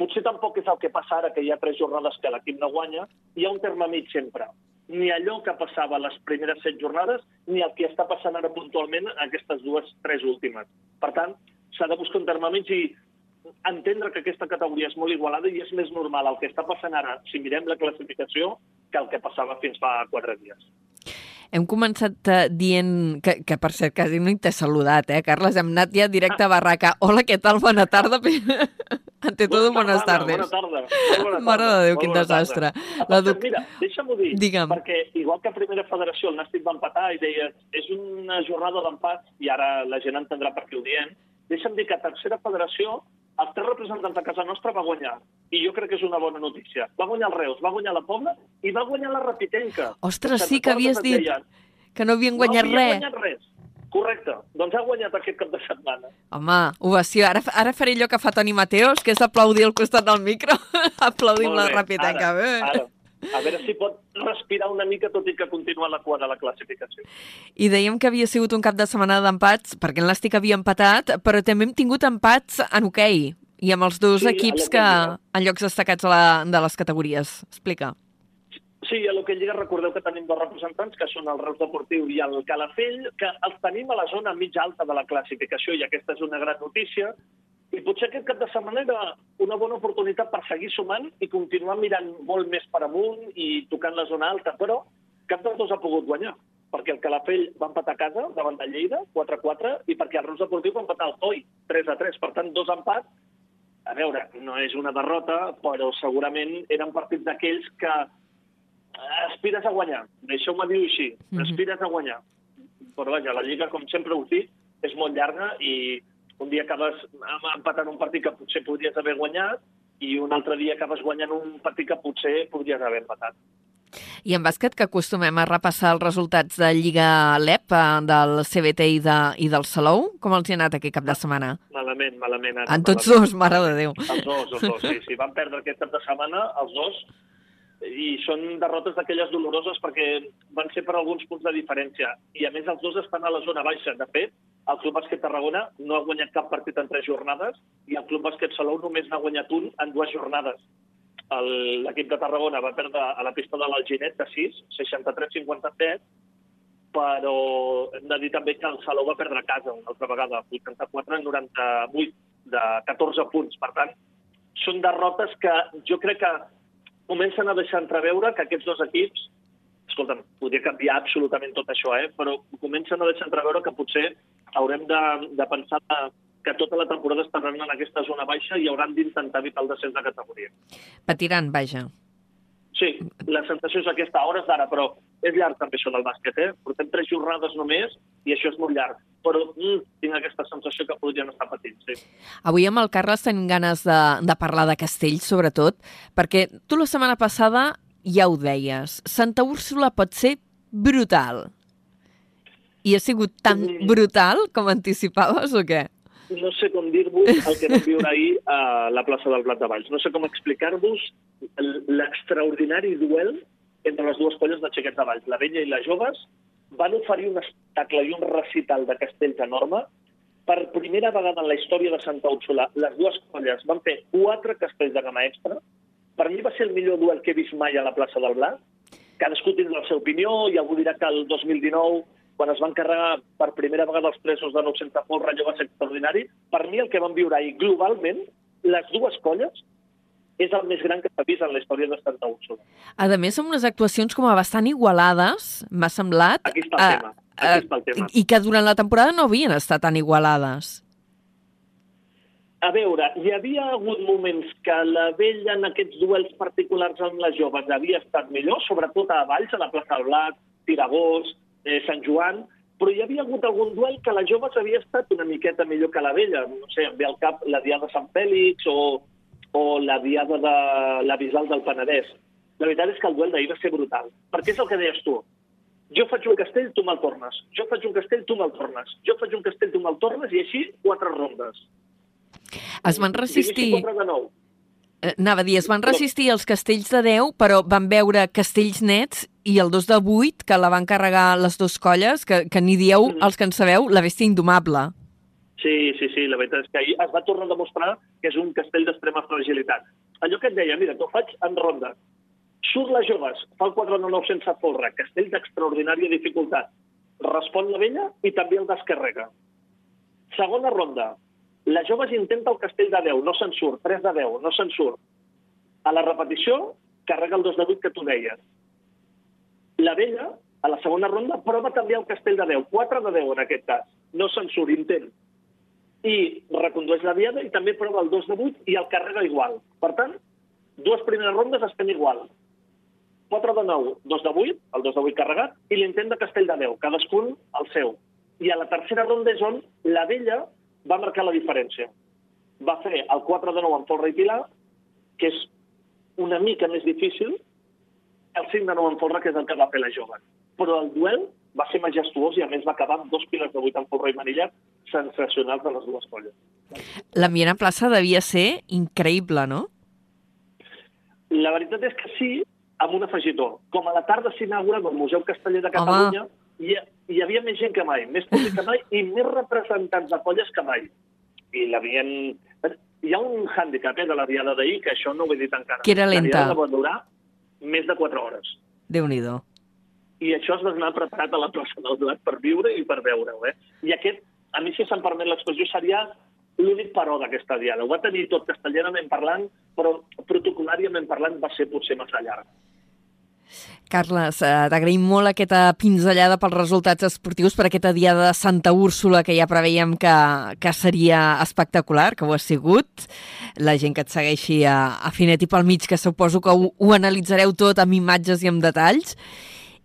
potser tampoc és el que passa ara, que hi ha tres jornades que l'equip no guanya, hi ha un terme mig sempre. Ni allò que passava les primeres set jornades, ni el que està passant ara puntualment en aquestes dues, tres últimes. Per tant, s'ha de buscar un terme mig i entendre que aquesta categoria és molt igualada i és més normal el que està passant ara, si mirem la classificació, que el que passava fins fa quatre dies. Hem començat eh, dient, que, que per cert quasi no t'he saludat, eh, Carles? Hem anat ja directe a barraca. Hola, què tal? Bona tarda. Ante todo, buenas tardes. Bona tarda. Bona Mare tarda, de Déu, quin desastre. La duc- Mira, deixa'm-ho dir, Digue'm. perquè igual que a Primera Federació el Nàstic va empatar i deia és una jornada d'empat, i ara la gent entendrà per què ho diem, deixa'm dir que a Tercera Federació els tres representants de casa nostra va guanyar, i jo crec que és una bona notícia. Va guanyar el Reus, va guanyar la Pobla i va guanyar la Rapitenca. Ostres, sí que havies dit deien? que no havien guanyat no havia res. guanyat res. Correcte. Doncs ha guanyat aquest cap de setmana. Home, ovació. Ara, ara faré allò que fa Toni Mateos, que és aplaudir al costat del micro. Aplaudim Molt la bé. rapitenca. Ara, ara. A veure si pot respirar una mica, tot i que continua la cua de la classificació. I dèiem que havia sigut un cap de setmana d'empats, perquè el Nàstic havia empatat, però també hem tingut empats en hoquei, i amb els dos Sí, equips que en llocs destacats de, la, de les categories. Explica. Sí, a l'Hockey Lliga recordeu que tenim dos representants, que són el Reus Deportiu i el Calafell, que els tenim a la zona mig alta de la classificació, i aquesta és una gran notícia. I potser aquest cap de setmana era una bona oportunitat per seguir sumant i continuar mirant molt més per amunt i tocant la zona alta, però cap dels dos ha pogut guanyar, perquè el Calafell va empatar a casa davant de Lleida, 4-4, i perquè el Reus Deportiu va empatar el Coi, 3-3. Per tant, dos empats a veure, no és una derrota, però segurament eren partits d'aquells que aspires a guanyar. Deixeu-me dir-ho així, Mhm. aspires a guanyar. Però vaja, la Lliga, com sempre us dic, és molt llarga i un dia acabes empatant un partit que potser podries haver guanyat i un altre dia acabes guanyant un partit que potser podries haver empatat. I en bàsquet, que acostumem a repassar els resultats de Lliga LEP, eh, del CBT i, de, i del Salou, com els hi ha anat aquest cap de setmana? Malament, malament. Anna, En tots malament. dos, mare de Déu. Els dos, els dos, sí, sí. Van perdre aquest cap de setmana, els dos, i són derrotes d'aquelles doloroses perquè van ser per alguns punts de diferència. I, a més, els dos estan a la zona baixa. De fet, el Club Bàsquet Tarragona no ha guanyat cap partit en tres jornades i el Club Bàsquet Salou només n'ha guanyat un en dues jornades. L'equip de Tarragona va perdre a la pista de l'Alginet de 6, 63-57, però hem de dir també que el Salou va perdre a casa una altra vegada, 84 en 98, de 14 punts. Per tant, són derrotes que jo crec que comencen a deixar entreveure que aquests dos equips, escolta'm, podria canviar absolutament tot això, eh? però comencen a deixar entreveure que potser haurem de, de pensar que tota la temporada estaran en aquesta zona baixa i hauran d'intentar evitar el descens de categoria. Patiran, vaja. Sí, la sensació és aquesta hores d'ara, però és llarg també això del bàsquet, eh? Portem tres jornades només i això és molt llarg. Però mm, tinc aquesta sensació que podrien estar patint, sí. Avui amb el Carles tenim ganes de, de parlar de Castells, sobretot, perquè tu la setmana passada ja ho deies. Santa Úrsula pot ser brutal. I ha sigut tan brutal com anticipaves o què? No sé com dir-vos el que vam viure ahir a la plaça del Plat de Valls. No sé com explicar-vos l'extraordinari duel entre les dues colles de xiquets de Valls, la vella i les joves, van oferir un espectacle i un recital de castells enorme. Per primera vegada en la història de Santa Úrsula, les dues colles van fer quatre castells de gamma extra. Per mi va ser el millor duel que he vist mai a la plaça del Blat cadascú tindrà la seva opinió i algú dirà que el 2019 quan es van carregar per primera vegada els presos de 900 folre, allò va ser extraordinari. Per mi el que vam viure ahir globalment, les dues colles, és el més gran que s'ha vist en la història de Santa Úrsula. A més, són unes actuacions com a bastant igualades, m'ha semblat. Aquí està el eh, tema. Aquí està el tema. I que durant la temporada no havien estat tan igualades. A veure, hi havia hagut moments que la vella en aquests duels particulars amb les joves havia estat millor, sobretot a Valls, a la plaça del Blat, Tiragós, eh, Sant Joan, però hi havia hagut algun duel que la joves havia estat una miqueta millor que la vella. No sé, em ve al cap la Diada de Sant Fèlix o, o la Diada de la Bisal del Penedès. La veritat és que el duel d'ahir va ser brutal. Perquè és el que deies tu. Jo faig un castell, tu me'l tornes. Jo faig un castell, tu me'l tornes. Jo faig un castell, tu me'l tornes, i així quatre rondes. Es van resistir... Quatre de nou. Eh, Anava a dir, es van resistir els castells de 10, però van veure castells nets i el 2 de 8, que la van carregar les dues colles, que, que ni dieu, Mm. els que en sabeu, la bèstia indomable. Sí, sí, sí, la veritat és que ahir es va tornar a demostrar que és un castell d'extrema fragilitat. Allò que et deia, mira, t'ho faig en ronda. Surt les joves, fa el 4 de 9 sense folre, castell d'extraordinària dificultat. Respon la vella i també el descarrega. Segona ronda. Les joves intenta el castell de 10, no se'n surt. 3 de 10, no se'n surt. A la repetició, carrega el 2 de 8 que tu deies. La vella, a la segona ronda, prova també el castell de 10. 4 de 10 en aquest cas. No se'n surt, intent. I recondueix la diada i també prova el 2 de 8 i el carrega igual. Per tant, dues primeres rondes estan igual. 4 de 9, 2 de 8, el 2 de 8 carregat, i l'intent de castell de 10, cadascun el seu. I a la tercera ronda és on la vella va marcar la diferència. Va fer el 4 de 9 amb folre i pilar, que és una mica més difícil, el 5 de 9 amb folre, que és el que va fer la jove. Però el duel va ser majestuós i a més va acabar amb dos pilars de 8 amb folre i manilla sensacionals de les dues colles. L'ambient a plaça devia ser increïble, no? La veritat és que sí, amb un afegitó. Com a la tarda s'inaugura del Museu Casteller de Catalunya, hi, hi havia més gent que mai, més públic que mai i més representants de colles que mai. I l'havien... Hi ha un hàndicap eh, de la diada d'ahir, que això no ho he dit encara. Que era La lenta. diada va durar més de 4 hores. déu nhi. I això es va anar preparat a la plaça del Blat per viure i per veure-ho. Eh? I aquest, a mi, si se'm permet l'expressió, seria l'únic paró d'aquesta diada. Ho va tenir tot castellanament parlant, però protocolàriament parlant va ser potser massa llarg. Carles, eh, t'agraïm molt aquesta pinzellada pels resultats esportius per aquesta diada de Santa Úrsula que ja preveiem que, que seria espectacular, que ho ha sigut. La gent que et segueixi a, a Finet i pel mig, que suposo que ho, ho analitzareu tot amb imatges i amb detalls.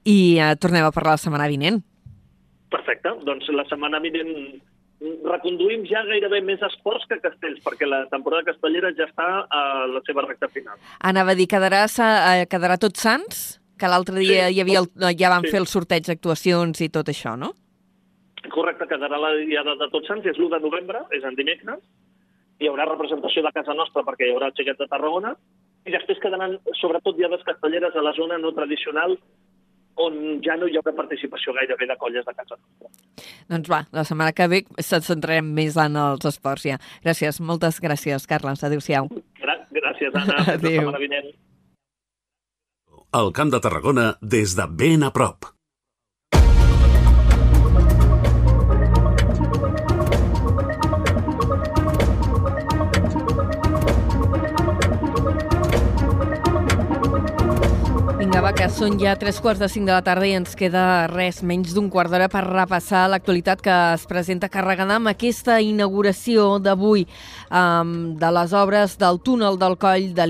I eh, tornem a parlar la setmana vinent. Perfecte. Doncs la setmana vinent reconduïm ja gairebé més esports que castells, perquè la temporada castellera ja està a la seva recta final. Anava a dir, quedarà, eh, quedarà tot sants? Que l'altre dia Sí. hi havia el, ja van Sí. fer el sorteig d'actuacions i tot això, no? Correcte, quedarà la diada de Tots Sants, és l'1 de novembre, és en dimecres, hi haurà representació de casa nostra perquè hi haurà el xiquet de Tarragona, i després quedaran sobretot diades castelleres a la zona no tradicional on ja no hi haurà participació gairebé de colles de casa nostra. Doncs va, la setmana que ve ens centrarem més en els esports ja. Gràcies, moltes gràcies, Carles. Adéu-siau. Gràcies, Anna. La Adéu. setmana vinent. El Camp de Tarragona des de ben a prop. Que són ja tres quarts de cinc de la tarda i ens queda res, menys d'un quart d'hora per repassar l'actualitat que es presenta carregada amb aquesta inauguració d'avui um, de les obres del túnel del coll de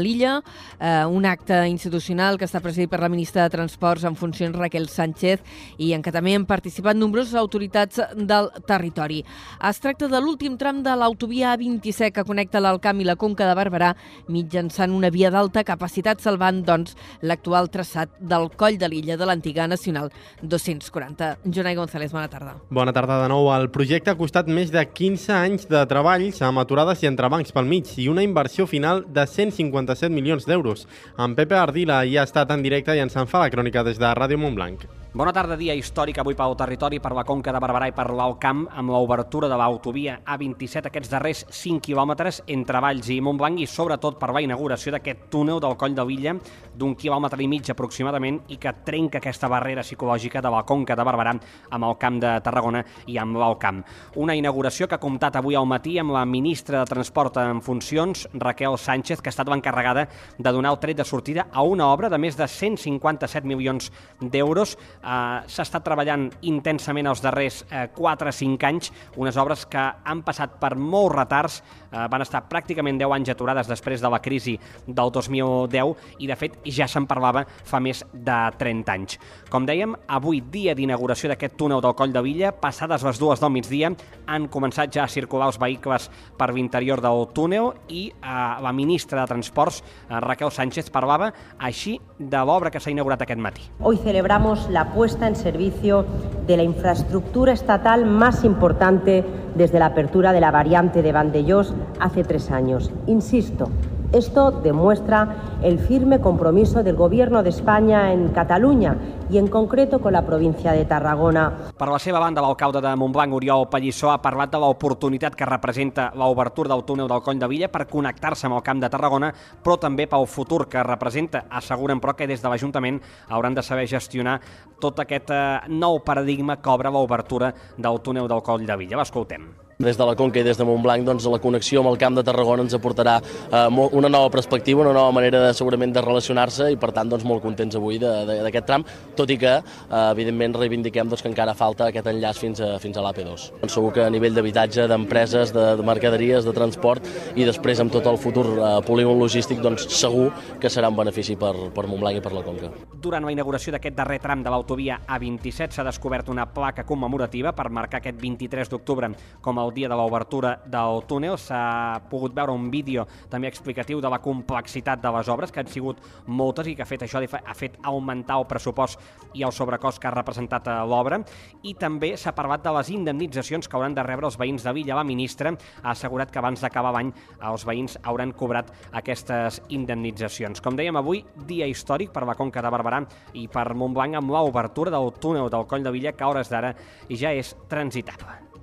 l'illa, eh, un acte institucional que està presidit per la ministra de Transports en funcions Raquel Sánchez i en què també han participat nombroses autoritats del territori. Es tracta de l'últim tram de l'autovia A27 que connecta l'Alcamp i la Conca de Barberà mitjançant una via d'alta capacitat salvant, doncs, l'actual traçat del coll de l'illa de l'antiga Nacional 240. Jonai González, bona tarda. Bona tarda de nou. El projecte ha costat més de 15 anys de treballs amb aturades i entrebancs pel mig i una inversió final de 157 milions d'euros. En Pepe Ardila ja ha estat en directe i ens en fa la crònica des de Ràdio Montblanc. Bona tarda, dia històric avui pel territori, per la Conca de Barberà i per l'Alt Camp, amb l'obertura de l'autovia A27 aquests darrers 5 quilòmetres entre Valls i Montblanc i sobretot per la inauguració d'aquest túnel del Coll de Villa d'un quilòmetre i mig aproximadament i que trenca aquesta barrera psicològica de la Conca de Barberà amb el Camp de Tarragona i amb l'Alt Camp. Una inauguració que ha comptat avui al matí amb la ministra de Transport en funcions, Raquel Sánchez, que ha estat l'encarregada de donar el tret de sortida a una obra de més de 157 milions d'euros S'ha estat treballant intensament els darrers eh, 4 o 5 anys, unes obres que han passat per molts retards, eh, van estar pràcticament 10 anys aturades després de la crisi del 2010 i de fet ja se'n parlava fa més de 30 anys. Com dèiem, avui dia d'inauguració d'aquest túnel del Coll de Villa, passades les dues del migdia, han començat ja a circular els vehicles per l'interior del túnel i eh, la ministra de Transports, eh, Raquel Sánchez, parlava així de l'obra que s'ha inaugurat aquest matí. Hoy celebramos la puesta en servicio de la infraestructura estatal más importante desde la apertura de la variante de Vandellós hace tres años. Insisto, esto demuestra el firme compromiso del Gobierno de España en Cataluña y en concreto con la provincia de Tarragona. Per la seva banda, l'alcalde de Montblanc, Oriol Pallissó, ha parlat de l'oportunitat que representa l'obertura del túnel del Coll de Villa per connectar-se amb el Camp de Tarragona, però també pel futur que representa. Asseguren, però, que des de l'Ajuntament hauran de saber gestionar tot aquest eh, nou paradigma que obre l'obertura del túnel del Coll de Villa. L'escoltem. Des de la Conca i des de Montblanc, doncs, la connexió amb el Camp de Tarragona ens aportarà eh, una nova perspectiva, una nova manera de, segurament de relacionar-se i, per tant, doncs, molt contents avui d'aquest tram, tot i que, eh, evidentment, reivindiquem doncs, que encara falta aquest enllaç fins a, fins a l'AP2. Doncs segur que a nivell d'habitatge, d'empreses, de, de mercaderies, de transport i després amb tot el futur eh, polígon logístic, doncs segur que serà un benefici per, per Montblanc i per la Conca. Durant la inauguració d'aquest darrer tram de l'autovia A27 s'ha descobert una placa commemorativa per marcar aquest 23 d'octubre com el dia de l'obertura del túnel. S'ha pogut veure un vídeo també explicatiu de la complexitat de les obres, que han sigut moltes i que ha fet això ha fet augmentar el pressupost i el sobrecost que ha representat eh, l'obra. I també s'ha parlat de les indemnitzacions que hauran de rebre els veïns de Villa. La ministra ha assegurat que abans d'acabar l'any els veïns hauran cobrat aquestes indemnitzacions. Com dèiem avui, dia històric per la Conca de Barberà i per Montblanc amb l'obertura del túnel del Coll de Villa que a hores d'ara ja és transitable.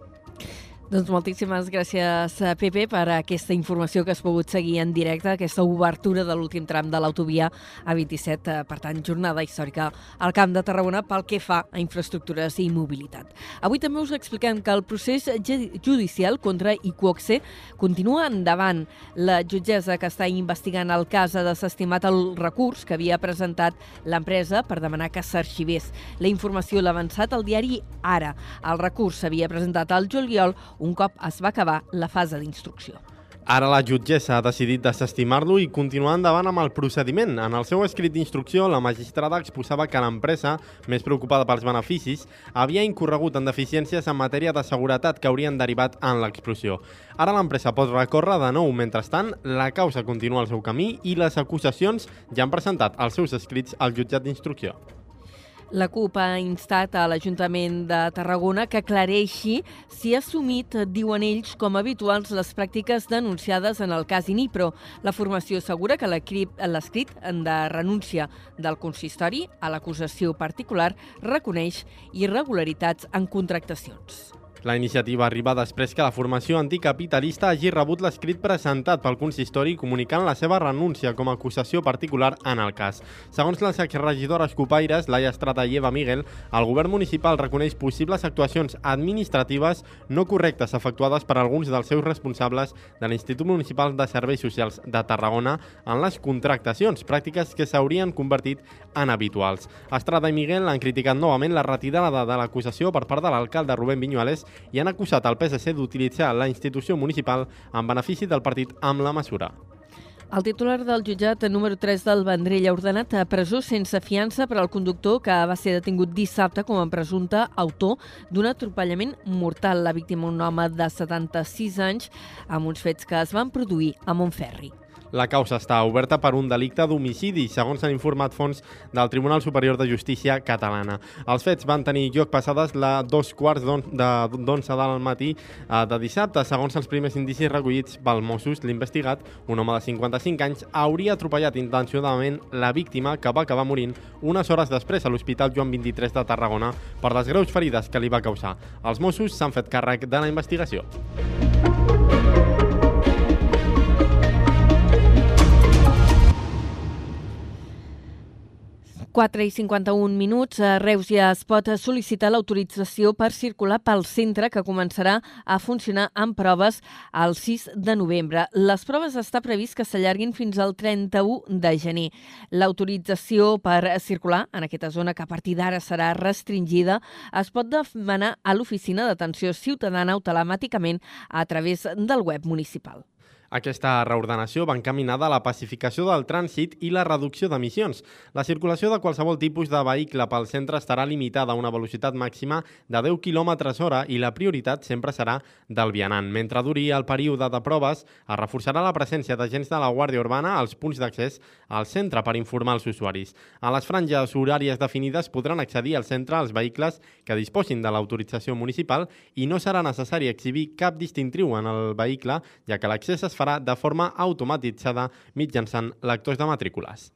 Doncs moltíssimes gràcies, eh, Pepe, per aquesta informació que has pogut seguir en directe, aquesta obertura de l'últim tram de l'autovia A27, eh, per tant, jornada històrica al Camp de Tarragona pel que fa a infraestructures i mobilitat. Avui també us expliquem que el procés judicial contra Iquoxe continua endavant. La jutgessa que està investigant el cas ha desestimat el recurs que havia presentat l'empresa per demanar que s'arxivés. La informació l'ha avançat al diari Ara. El recurs s'havia presentat al juliol un cop es va acabar la fase d'instrucció. Ara la jutgessa ha decidit desestimar-lo i continuar endavant amb el procediment. En el seu escrit d'instrucció, la magistrada exposava que l'empresa, més preocupada pels beneficis, havia incorregut en deficiències en matèria de seguretat que haurien derivat en l'explosió. Ara l'empresa pot recórrer de nou. Mentrestant, la causa continua el seu camí i les acusacions ja han presentat els seus escrits al jutjat d'instrucció. La CUP ha instat a l'Ajuntament de Tarragona que aclareixi si ha assumit, diuen ells, com habituals les pràctiques denunciades en el cas Inipro. La formació assegura que l'escrit de renúncia del consistori a l'acusació particular reconeix irregularitats en contractacions. La iniciativa arriba després que la formació anticapitalista hagi rebut l'escrit presentat pel consistori comunicant la seva renúncia com a acusació particular en el cas. Segons les exregidores copaires, Laia Estrada i Eva Miguel, el govern municipal reconeix possibles actuacions administratives no correctes efectuades per alguns dels seus responsables de l'Institut Municipal de Serveis Socials de Tarragona en les contractacions, pràctiques que s'haurien convertit en habituals. Estrada i Miguel han criticat novament la retirada de l'acusació per part de l'alcalde Rubén Viñuales i han acusat el PSC d'utilitzar la institució municipal en benefici del partit amb la mesura. El titular del jutjat número 3 del Vendrell ha ordenat a presó sense fiança per al conductor que va ser detingut dissabte com a presumpte autor d'un atropellament mortal. La víctima, un home de 76 anys, amb uns fets que es van produir a Montferri. La causa està oberta per un delicte d'homicidi, segons han informat fons del Tribunal Superior de Justícia catalana. Els fets van tenir lloc passades la dos quarts d'onze del matí eh, de dissabte. Segons els primers indicis recollits pel Mossos, l'investigat, un home de 55 anys, hauria atropellat intencionadament la víctima que va acabar morint unes hores després a l'Hospital Joan 23 de Tarragona per les greus ferides que li va causar. Els Mossos s'han fet càrrec de la investigació. 4 i 51 minuts, a Reus ja es pot sol·licitar l'autorització per circular pel centre que començarà a funcionar amb proves el 6 de novembre. Les proves està previst que s'allarguin fins al 31 de gener. L'autorització per circular en aquesta zona, que a partir d'ara serà restringida, es pot demanar a l'Oficina d'Atenció Ciutadana automàticament a través del web municipal. Aquesta reordenació va encaminada a la pacificació del trànsit i la reducció d'emissions. La circulació de qualsevol tipus de vehicle pel centre estarà limitada a una velocitat màxima de 10 km hora i la prioritat sempre serà del vianant. Mentre duri el període de proves, es reforçarà la presència d'agents de la Guàrdia Urbana als punts d'accés al centre per informar els usuaris. A les franges horàries definides podran accedir al centre els vehicles que disposin de l'autorització municipal i no serà necessari exhibir cap distintiu en el vehicle, ja que l'accés es fa farà de forma automatitzada mitjançant lectors de matrícules.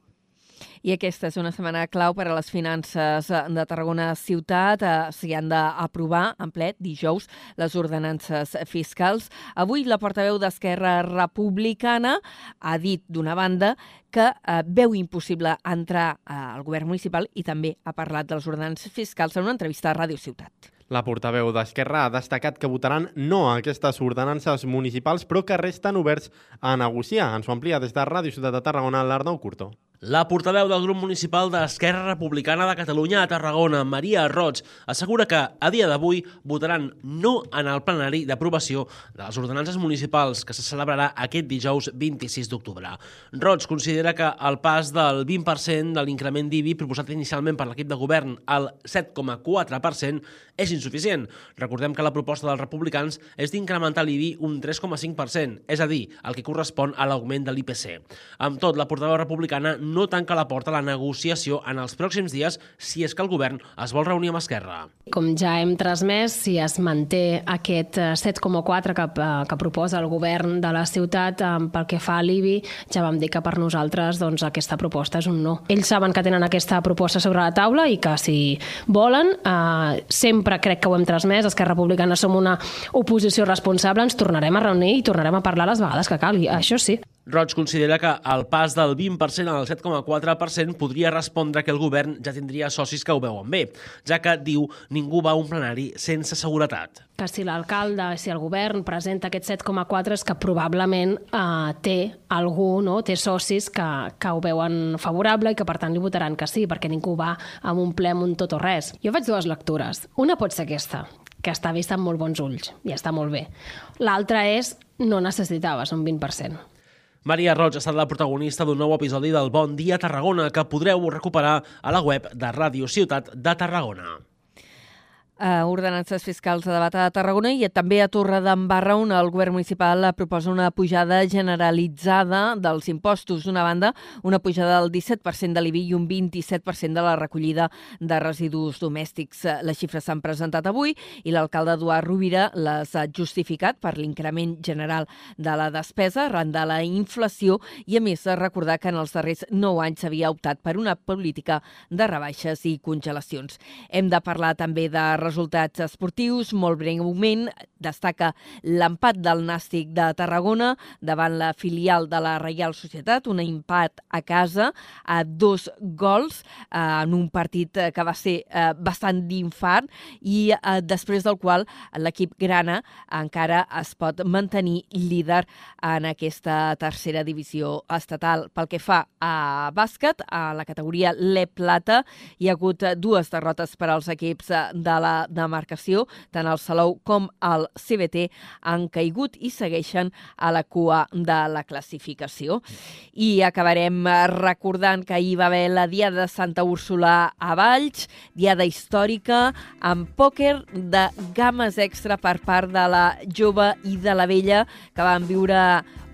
I aquesta és una setmana clau per a les finances de Tarragona Ciutat. Eh, s'hi han d'aprovar en ple dijous les ordenances fiscals. Avui la portaveu d'Esquerra Republicana ha dit, d'una banda, que eh, veu impossible entrar eh, al govern municipal i també ha parlat de les ordenances fiscals en una entrevista a Ràdio Ciutat. La portaveu d'Esquerra ha destacat que votaran no a aquestes ordenances municipals, però que resten oberts a negociar. Ens ho amplia des de Ràdio Ciutat de Tarragona, l'Arnau Curto. La portaveu del grup municipal d'Esquerra Republicana de Catalunya a Tarragona, Maria Roig, assegura que a dia d'avui votaran no en el plenari d'aprovació de les ordenances municipals que se celebrarà aquest dijous 26 d'octubre. Roig considera que el pas del 20% de l'increment d'IBI proposat inicialment per l'equip de govern al 7,4% és insuficient. Recordem que la proposta dels republicans és d'incrementar l'IBI un 3,5%, és a dir, el que correspon a l'augment de l'IPC. Amb tot, la portaveu republicana no tanca la porta a la negociació en els pròxims dies si és que el govern es vol reunir amb Esquerra. Com ja hem transmès, si es manté aquest 7,4 que, eh, que proposa el govern de la ciutat eh, pel que fa a l'IBI, ja vam dir que per nosaltres doncs, aquesta proposta és un no. Ells saben que tenen aquesta proposta sobre la taula i que si volen, eh, sempre crec que ho hem transmès, Esquerra Republicana som una oposició responsable, ens tornarem a reunir i tornarem a parlar les vegades que calgui, això sí. Roig considera que el pas del 20% al 7,4% podria respondre que el govern ja tindria socis que ho veuen bé, ja que, diu, ningú va a un plenari sense seguretat. Que si l'alcalde, si el govern presenta aquest 7,4 és que probablement eh, té algú, no? té socis que, que ho veuen favorable i que per tant li votaran que sí, perquè ningú va amb un ple amb un tot o res. Jo faig dues lectures. Una pot ser aquesta, que està vista amb molt bons ulls i està molt bé. L'altra és no necessitaves un 20%. Maria Roig ha estat la protagonista d'un nou episodi del Bon Dia Tarragona que podreu recuperar a la web de Ràdio Ciutat de Tarragona eh, ordenances fiscals a debat a Tarragona i també a Torre d'Embarra on el govern municipal proposa una pujada generalitzada dels impostos. D'una banda, una pujada del 17% de l'IBI i un 27% de la recollida de residus domèstics. Les xifres s'han presentat avui i l'alcalde Eduard Rovira les ha justificat per l'increment general de la despesa arran de la inflació i, a més, recordar que en els darrers 9 anys s'havia optat per una política de rebaixes i congelacions. Hem de parlar també de resultats esportius, molt breument, destaca l'empat del Nàstic de Tarragona davant la filial de la Reial Societat, un empat a casa a dos gols eh, en un partit eh, que va ser eh, bastant d'infart i eh, després del qual l'equip grana encara es pot mantenir líder en aquesta tercera divisió estatal. Pel que fa a bàsquet, a la categoria Le Plata, hi ha hagut dues derrotes per als equips de la demarcació, tant el Salou com el CBT han caigut i segueixen a la cua de la classificació. I acabarem eh, recordant que ahir va haver la Diada de Santa Úrsula a Valls, diada històrica, amb pòquer de games extra per part de la jove i de la vella, que van viure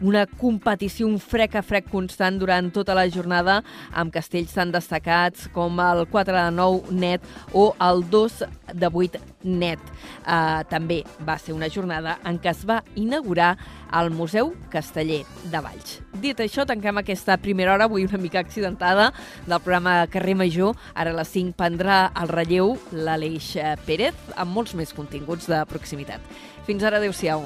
una competició, un frec a frec constant durant tota la jornada amb castells tan destacats com el 4 de 9 net o el 2 de 8 net. Uh, també va ser una jornada en què es va inaugurar el Museu Casteller de Valls. Dit això, tanquem aquesta primera hora, avui una mica accidentada, del programa Carrer Major. Ara a les 5 prendrà el relleu l'Aleix Pérez amb molts més continguts de proximitat. Fins ara, adeu-siau.